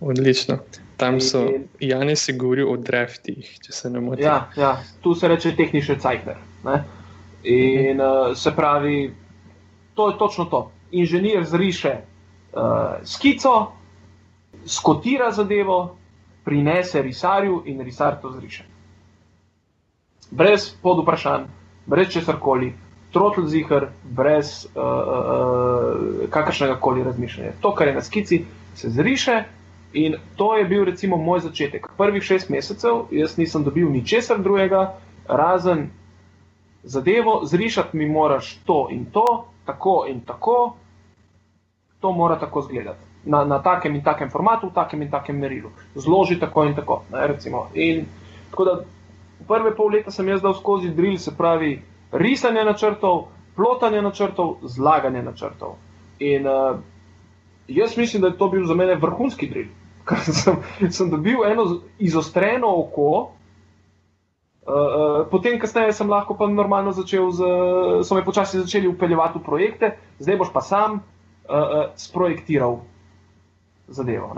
Odlično. Tam so Jani se govori o draftih, če se ne motim. Ja, ja, tu se reče tehnični cajtner. In uh, se pravi, to je točno to. Inženir zriše uh, skico, skotira zadevo, prinese risarju in risar to zriše. Brez pod vprašanj, brez česar koli, trotl zihar, brez uh, uh, kakršnega koli razmišljanja. To, kar je na skici, se zriše. In to je bil recimo moj začetek. Prvih šest mesecev jaz nisem dobil ničesar drugega, razen zadevo, zrišati mi moraš to in to, tako in tako, to mora tako izgledati. Na, na takem in takem formatu, v takem in takem merilu. Zloži tako in tako. Ne, in, tako da Prve pol leta sem jaz dal skozi drill, se pravi risanje načrtov, plotanje načrtov, zlaganje načrtov. In uh, jaz mislim, da je to bil za mene vrhunski drill, ker sem, sem dobil eno izostreno oko. Uh, potem, kasneje, sem lahko pa normalno začel, z, so me počasi začeli upeljevati v projekte, zdaj boš pa sam uh, uh, sprojektiral zadevo.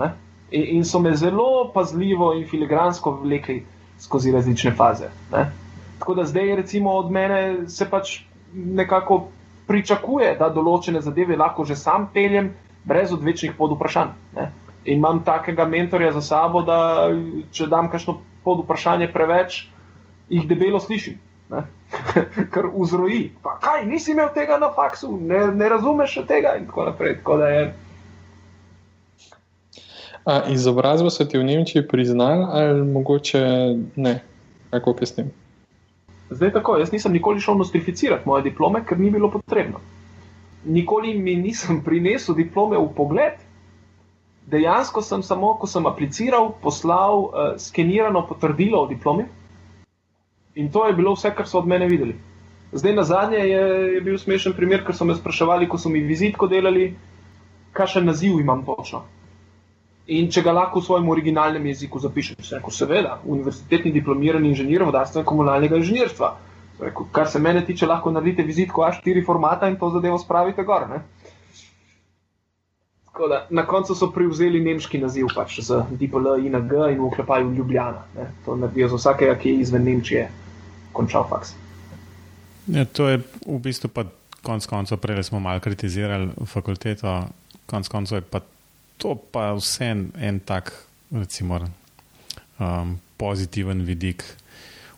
In, in so me zelo pazljivo in filigransko vlekli skozi različne faze. Ne? Tako da zdaj, recimo, od mene se pač nekako pričakuje, da določene zadeve lahko že sam peljem, brez odvečnih pod vprašanj. In imam takega mentorja za sabo, da če dam kakšno pod vprašanje preveč, jih debelo slišim. Ker vzroji, pa kaj, nisi imel tega na faksu, ne, ne razumeš tega, in tako naprej. Tako da je, A izobrazbo so ti v Nemčiji priznali, ali mogoče ne, kako je s tem? Zdaj tako, jaz nisem nikoli šel nostrificirati moje diplome, ker ni bilo potrebno. Nikoli mi nisem prinesel diplome v pogled. Dejansko sem samo, ko sem apliciral, poslal uh, skenirano potrdilo o diplomi. In to je bilo vse, kar so od mene videli. Zdaj na zadnje je, je bil smešen primer, ker so me spraševali, ko so mi vizitko delali, kakšen naziv imam točno in če ga lahko v svojem originalnem jeziku zapišeš. Rekel, seveda, univerzitetni diplomirani inženir vodarstva in komunalnega inženirstva. Rekel, kar se mene tiče, lahko naredite vizitko A4 formata in to zadevo spravite gor. Da, na koncu so prevzeli nemški naziv, pač z DPL, ING in ukrepajo Ljubljana. Ne. To naredijo za vsakega, ki je izven Nemčije končal faks. Ja, to je v bistvu pa konec koncev, prej smo malo kritizirali fakulteto, konec koncev je pa to pa vse en, en tak, recimo, um, pozitiven vidik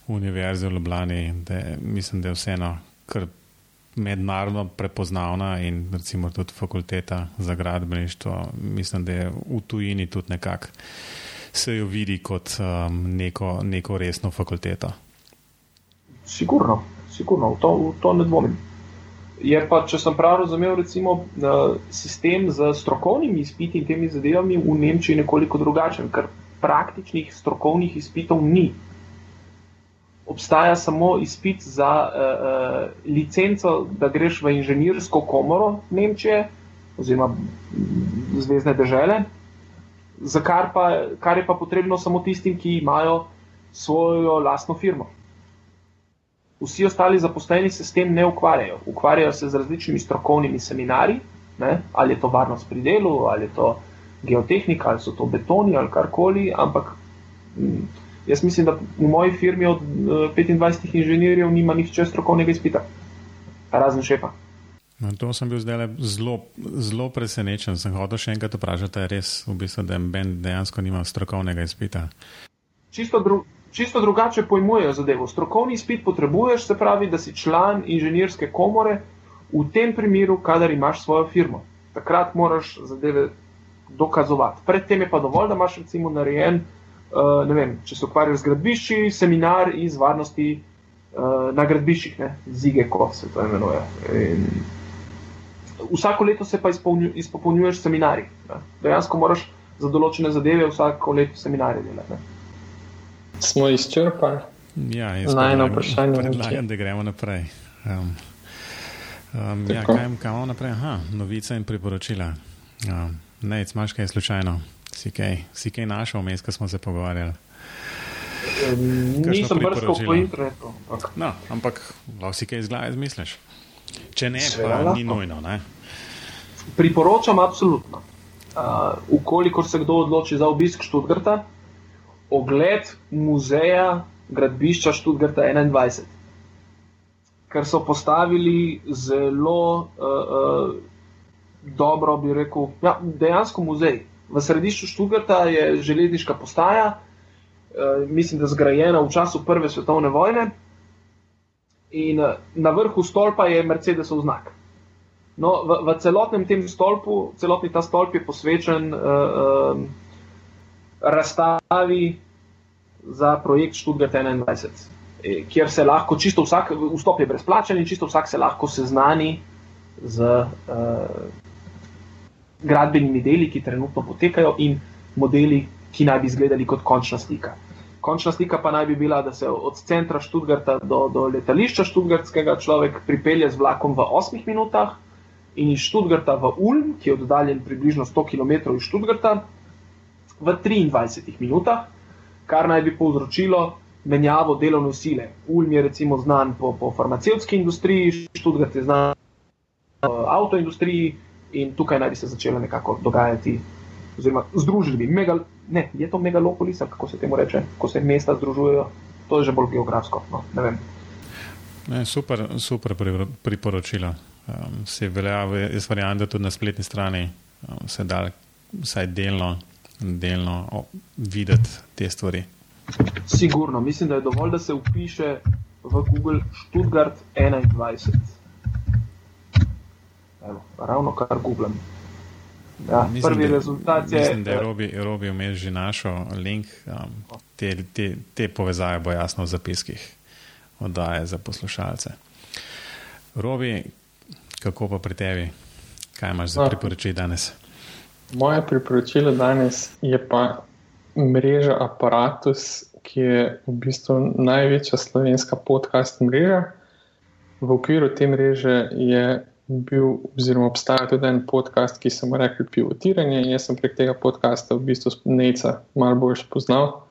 univerze v Ljubljani, da mislim, da je vseeno kar mednarodno prepoznavna in recimo tudi fakulteta za gradbeništvo, mislim, da je v tujini tudi nekako se jo vidi kot um, neko, neko resno fakulteto. Sigurno, sigurno, v to, v to ne dvomim. Je pa, če sem prav razumel, recimo, sistem z strokovnimi izpiti in temi zadevami v Nemčiji nekoliko drugačen, ker praktičnih strokovnih izpitov ni. Obstaja samo izpit za uh, licenco, da greš v inženirsko komoro Nemčije oziroma zvezdne države, za kar, pa, kar je pa potrebno samo tistim, ki imajo svojo lastno firmo vsi ostali zaposleni se s tem ne ukvarjajo. Ukvarjajo se z različnimi strokovnimi seminarji, ne? ali je to varnost pri delu, ali je to geotehnika, ali so to betoni ali karkoli. Ampak hm, jaz mislim, da v moji firmi od 25 eh, inženirjev nima nihče strokovnega izpita, razen šefa. No, to sem bil zdaj zelo, zelo presenečen. Sem hotel še enkrat vprašati, da je res, v bistvu, da Ben dejansko nima strokovnega izpita. Čisto drugo čisto drugače pojmujejo zadevo. Strokovni izpit potrebuješ, se pravi, da si član inženirske komore v tem primeru, kadar imaš svojo firmo. Takrat moraš zadeve dokazovati. Predtem je pa dovolj, da imaš recimo narejen, uh, ne vem, če se ukvarjaš z gradbišči, seminar iz varnosti uh, na gradbiščih, ne, zige, kot se to imenuje. In vsako leto se pa izpopolnjuješ seminarji. Dejansko moraš za določene zadeve vsako leto seminarje delati. Smo izčrpali. Ja, na eno vprašanje. Predlagam, da gremo naprej. Um, um, ja, kaj imamo naprej? Aha, novice in priporočila. Um, ne, imaš kaj slučajno? Si kaj, si kaj našel vmes, ko smo se pogovarjali? Nisem brskal po internetu. Ampak. No, ampak lahko si kaj iz glave izmisliš. Če ne, Sveda pa ni nujno. Ne? Priporočam absolutno. Uh, ukolikor se kdo odloči za obisk Študgrta, ogled muzeja gradbišča Študgarta 21, ker so postavili zelo uh, uh, dobro, bi rekel, ja, dejansko muzej. V središču Študgarta je železniška postaja, uh, mislim, da zgrajena v času Prve svetovne vojne, in uh, na vrhu stolpa je Mercedesov znak. No, v, v celotnem tem stolpu, celotni ta stolp je posvečen. Uh, uh, razstavi za projekt Študgart 21, eh, kjer se lahko čisto vsak, vstop je brezplačen in čisto vsak se lahko seznani z uh, gradbenimi deli, ki trenutno potekajo in modeli, ki naj bi izgledali kot končna slika. končna slika pa naj bi bila, da se od centra Študgarta do, do letališča Študgartskega človek pripelje z vlakom v 8 minutah in iz Študgarta v Ulm, ki je oddaljen približno 100 km iz Študgarta, v 23 minutah, kar naj bi povzročilo menjavo delovne sile. Ulm je recimo znan po, po farmacevtski industriji, Študgart je znan po avtoindustriji in tukaj naj bi se začela nekako dogajati, oziroma združili bi. Megal, ne, je to megalopolis, kako se temu reče, ko se mesta združujejo, to je že bolj geografsko. No, ne ne, super, super priporočila. Um, se velja, jaz verjamem, da tudi na spletni strani um, se da vsaj delno, delno o, videti te stvari. Sigurno, mislim, da je dovolj, da se upiše v Google Stuttgart 21. Evo, ravno kar googlam. Ja, mislim, prvi da, rezultat je. Mislim, da je Robi, Robi vmes že našel link. Um, te, te, te povezave bo jasno v zapiskih oddaje za poslušalce. Robi, kako pa pri tebi? Kaj imaš za no. priporočilo danes? Moje priporočilo danes je pa mreža Apparatus, ki je v bistvu največja slovenska podcast mreža. V okviru te mreže je bil, oziroma obstaja tudi en podcast, ki se mu reče Pivotiranje. Jaz sem prek tega podcasta v bistvu Neca malo bolj spoznal.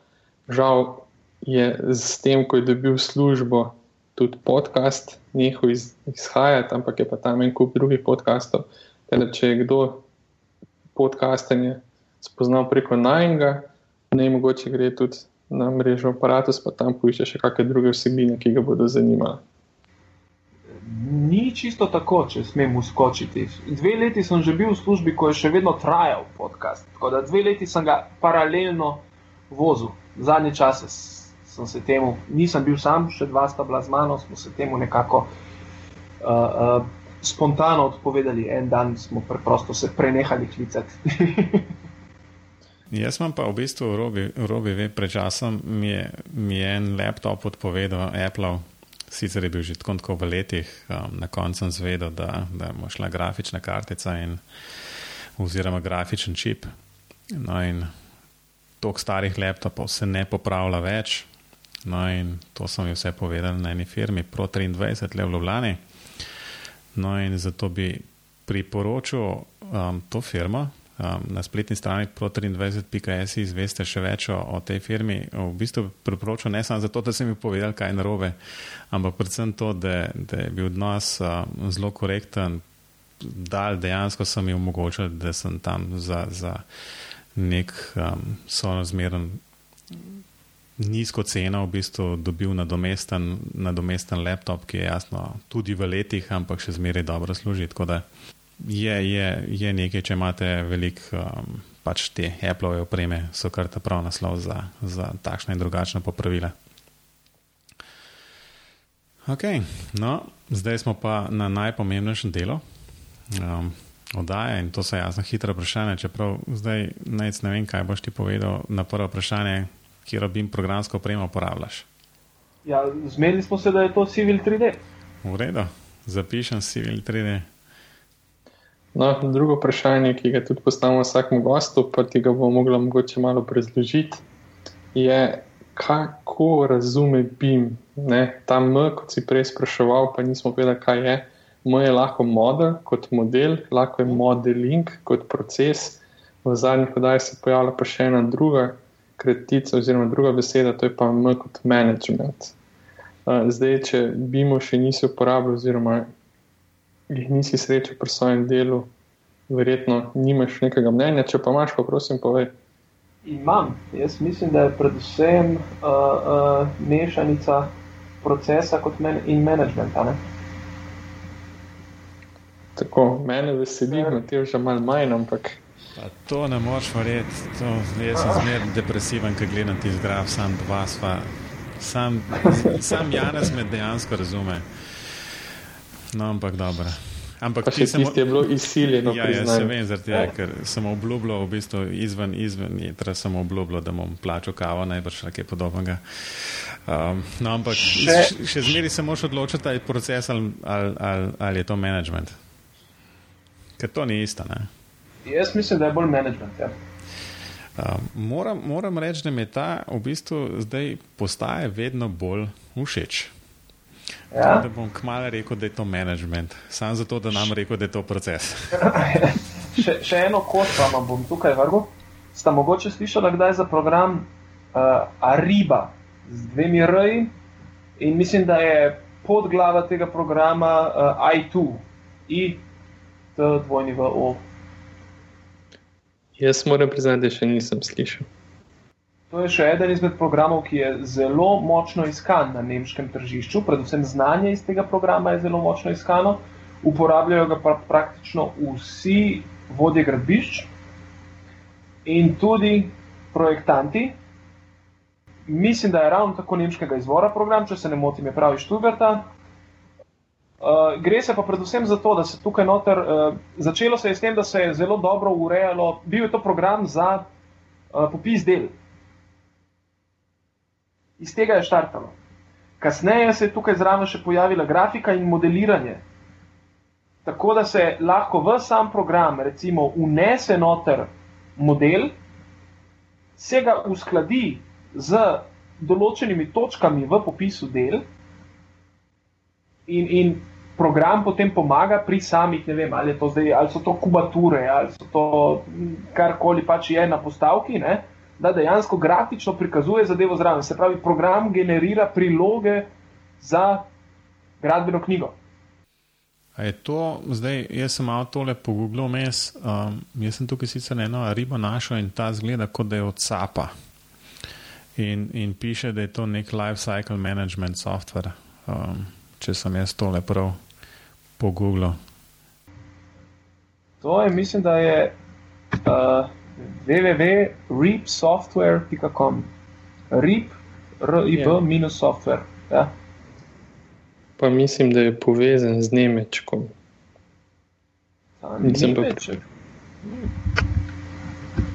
Žal je z tem, ko je dobil službo, tudi podcast, njihov iz, izhajati, ampak je pa tam en kup drugih podcastov. Teda, če je kdo podcastanje spoznal preko najnega, ne mogoče gre tudi na mrežo aparatus, pa tam poišče še kakšne druge vsebine, ki ga bodo zanimale. Ni čisto tako, če smem uskočiti. Dve leti sem že bil v službi, ko je še vedno trajal podcast. Tako da dve leti sem ga paralelno vozil. Zadnje čase sem se temu, nisem bil sam, še dva sta bila z mano, smo se temu nekako uh, uh, spontano odpovedali. En dan smo preprosto se prenehali klicati. Jaz sem pa v bistvu v robi, pred časom mi je, mi je en laptop odpovedal Apple. Sicer je bil že tako, tako v letih, um, na koncu sem zvedel, da, da je šla grafična kartica in, oziroma grafičen čip. No in tok starih laptopov se ne popravlja več. No in to sem jim vse povedal na eni firmi, Pro 23, le v Ljubljani. No in zato bi priporočil um, to firmo, um, na spletni strani pro23.js izveste še več o, o tej firmi. V bistvu priporočam ne samo zato, da sem jim povedal, kaj je narobe, ampak predvsem to, da, da je bil odnos um, zelo korekten, da dejansko sem jim omogočil, da sem tam za, za nek um, sorazmeren. Nizko ceno v bistvu dobil nadomesten, nadomesten laptop, ki je jasno tudi v letih, ampak še zmeraj dobro služi. Tako da je, je, je nekaj, če imate veliko um, pač te Apple opreme, so kar ta prav naslov za, za takšne in drugačne popravile. Ok, no, zdaj smo pa na najpomembnejšem delu um, oddaje in to so jasno hitre vprašanja. Čeprav zdaj ne vem, kaj boš ti povedal na prvo vprašanje, kje robim programsko opremo uporabljaš. Ja, zmenili smo se, da je to Civil 3D. V redu, zapišem Civil 3D. No, drugo vprašanje, ki ga tudi postavimo vsakemu gostu, pa ti ga bomo mogli mogoče malo prezložiti, je, kako razume BIM. Ne? Ta M, kot si prej spraševal, pa nismo vedeli, kaj je. M je lahko model kot model, lahko je modeling kot proces. V zadnjih podajah se pojavlja pa še ena druga kratica, oziroma druga beseda, to je pa M kot management. Zdaj, če BIM-o še nisi uporabljal, oziroma jih nisi srečal pri svojem delu, verjetno nimaš nekega mnenja. Če pa imaš, pa prosim, povej. Imam. Jaz mislim, da je predvsem uh, uh, mešanica procesa men in menedžmenta. Tako, mene veseli, da ti je že malo manj, ampak. Pa to ne moreš verjeti. Jaz sem zmerno depresiven, ker gledam ti zgraf, sam dva sva. Sam, sam Janes me dejansko razume. No, ampak dobro. Ampak če sem ti bilo izsiljeno, ja, jaz se vem, zaradi tega, ker sem obljubljal, v bistvu izven, izven, torej sem obljubljal, da bom plačal kavo, najbrž nekaj podobnega. Um, no, ampak še, še zmeri se moraš odločiti, ali je proces ali, ali, ali, ali je to management. Ker to ni isto. Ne? Jaz mislim, da je bolj management. Ja. Moram, moram reči, da mi je ta v bistvu zdaj postaje vedno bolj všeč. Ja. Da bom kmalo rekel, da je to management, samo zato, da nam rekel, da je to proces. še, še eno kot vam bom tukaj vrgel. Ste mogoče slišali, kdaj je za program uh, Ariba z dvemi R-ji in mislim, da je podglava tega programa uh, I2, I, T, dvojni v O. Jaz moram priznati, da še nisem slišal. To je še eden izmed programov, ki je zelo močno iskan na nemškem tržišču, predvsem znanje iz tega programa je zelo močno iskano. Uporabljajo ga pra praktično vsi vodje gradbišč in tudi projektanti. Mislim, da je ravno tako nemškega izvora program, če se ne motim, je pravi Študgarta. Uh, gre se pa predvsem za to, da se tukaj noter, uh, začelo se je s tem, da se je zelo dobro urejalo, bil je to program za uh, popis del. Iz tega je štartalo. Kasneje se je tukaj zraven še pojavila grafika in modeliranje. Tako da se lahko v sam program, recimo, unese noter model, se ga uskladi z določenimi točkami v popisu del. In, in program potem pomaga pri samih, ne vem, ali, zdaj, ali so to kubature, ali so to karkoli pač je na postavki, ne, da dejansko grafično prikazuje zadevo zraven. Se pravi, program generira priloge za gradbeno knjigo. A je to, zdaj, jaz sem malo tole pogooglil, mes, um, jaz sem tukaj sicer eno ribo našel in ta zgleda, kot da je od SAP-a. In, in piše, da je to nek life cycle management software, um, če sem jaz tole prav po Google? To je, mislim, da je uh, www.reapsoftware.com. Reap, R-I-B, minus software. Ja. Pa mislim, da je povezan z Nemčkom. Nemček.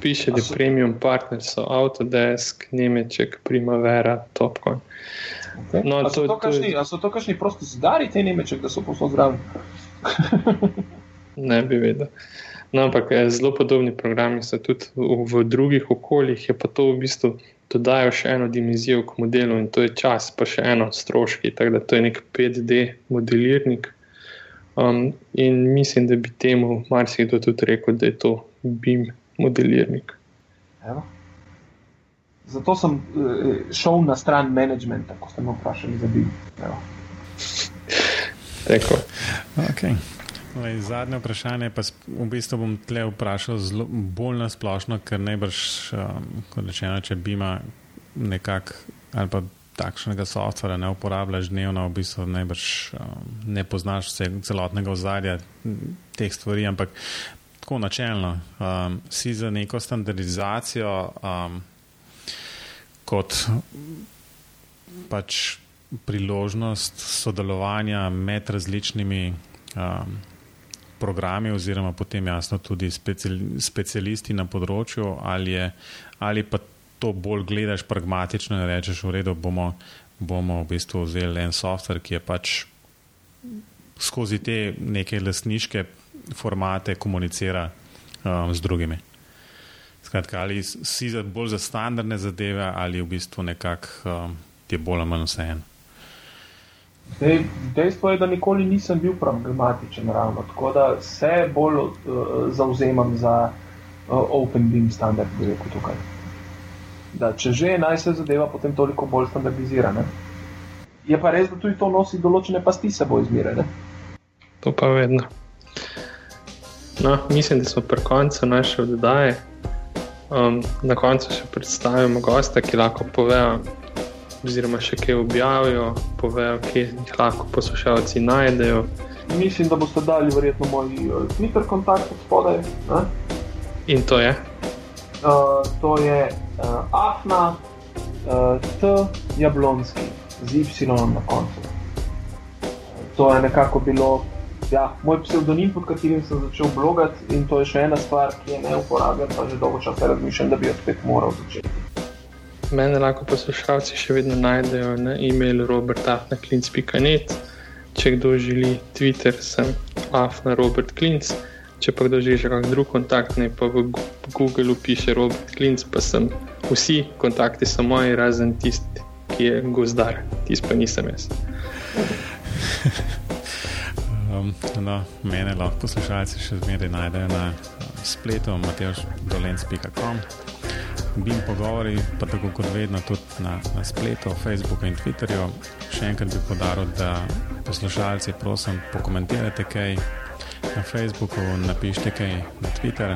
Piše, da je premium partner, so Autodesk, Nemček, Primavera, Topcon. Okay. No, a, so to, kašni, to... a so to kakšni prosti zidari, te nemeček, da so posod zraven? ne bi vedel. No, ampak eh, zelo podobni programi so tudi v, v drugih okoljih, je pa to v bistvu dodajo še eno dimenzijo k modelu in to je čas, pa še eno stroški. Tako da to je nek 5D modelirnik. Um, in mislim, da bi temu marsikdo tudi rekel, da je to BIM modelirnik. Evo. Zato sem uh, šel na stran managementa, ko ste me vprašali za bil. Okay. Lej, zadnje vprašanje, pa v bistvu bom tle vprašal zelo, bolj na splošno, ker najbrž, um, kot rečeno, če bi ima nekak ali pa takšnega softvera ne uporabljaš dnevno, v bistvu najbrž um, ne poznaš vse, celotnega ozadja teh stvari, ampak tako načelno um, si za neko standardizacijo. Um, kot pač priložnost sodelovanja med različnimi um, programi, oziroma potem jasno tudi specialisti na področju, ali, je, ali pa to bolj gledaš pragmatično in rečeš, v redu, bomo, bomo v bistvu vzeli en softver, ki je pač skozi te neke lasniške formate komunicira um, z drugimi. Skratka, ali si za bolj za standardne zadeve, ali v bistvu nekako um, ti je bolj ali manj vseeno. Dejstvo je, da nikoli nisem bil pragmatičen, ravno, tako da se bolj uh, zauzemam za uh, Open Beam standard, bi rekel tukaj. Da, če že naj se zadeva, potem toliko bolj standardizirane. Je pa res, da tudi to nosi določene pasti seboj izmirene. To pa vedno. No, mislim, da smo pri koncu naše oddaje. Um, na koncu še predstavimo gosta, ki lahko povejo, oziroma še kaj objavijo, povejo, kje jih lahko poslušalci najdejo. Mislim, da boste dali verjetno moj uh, Twitter kontakt od spodaj. Ne? In to je? Uh, to je uh, Afna, uh, T. Jablonski, z Y na koncu. To je nekako bilo ja, moj psevdonim, pod katerim sem začel blogati, in to je še ena stvar, ki je ne uporabljam, pa že dolgo časa razmišljam, da bi jo spet moral začeti. Mene lahko poslušalci še vedno najdejo na e-mailu robertafnaklinc.net. Če kdo želi Twitter, sem afna Robert Klinc. če pa kdo že že kak drug kontakt, ne pa v Google piše Robert Klinc, pa sem vsi kontakti so moji, razen tisti, ki je gozdar, tisti pa nisem jaz. Um, no, mene lahko poslušalci še zmeraj najdejo na spletu mateoš.dolence.com. Bim pogovori, pa tako kot vedno tudi na, na spletu, Facebooku in Twitterju. Še enkrat bi podaril, da poslušalci, prosim, pokomentirajte kaj na Facebooku, napišite kaj na Twitter.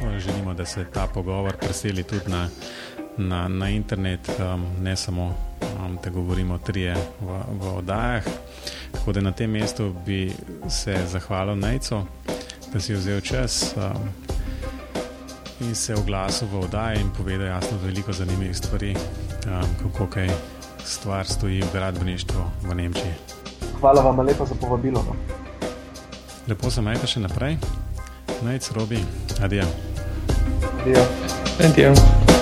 Želimo, da se ta pogovor preseli tudi na, na, na internet, um, ne samo, um, da govorimo trije v, v oddajah. Tako da na tem mestu bi se zahvalil Najcu, da si vzel čas um, in se oglasil v oddaji in povedal jasno veliko zanimivih stvari, um, kako kaj stvar stoji v gradbeništvu v Nemčiji. Hvala vam lepa za povabilo. No. Lepo se majte še naprej. Najc, Robi, adijo. Adijo. Adijo.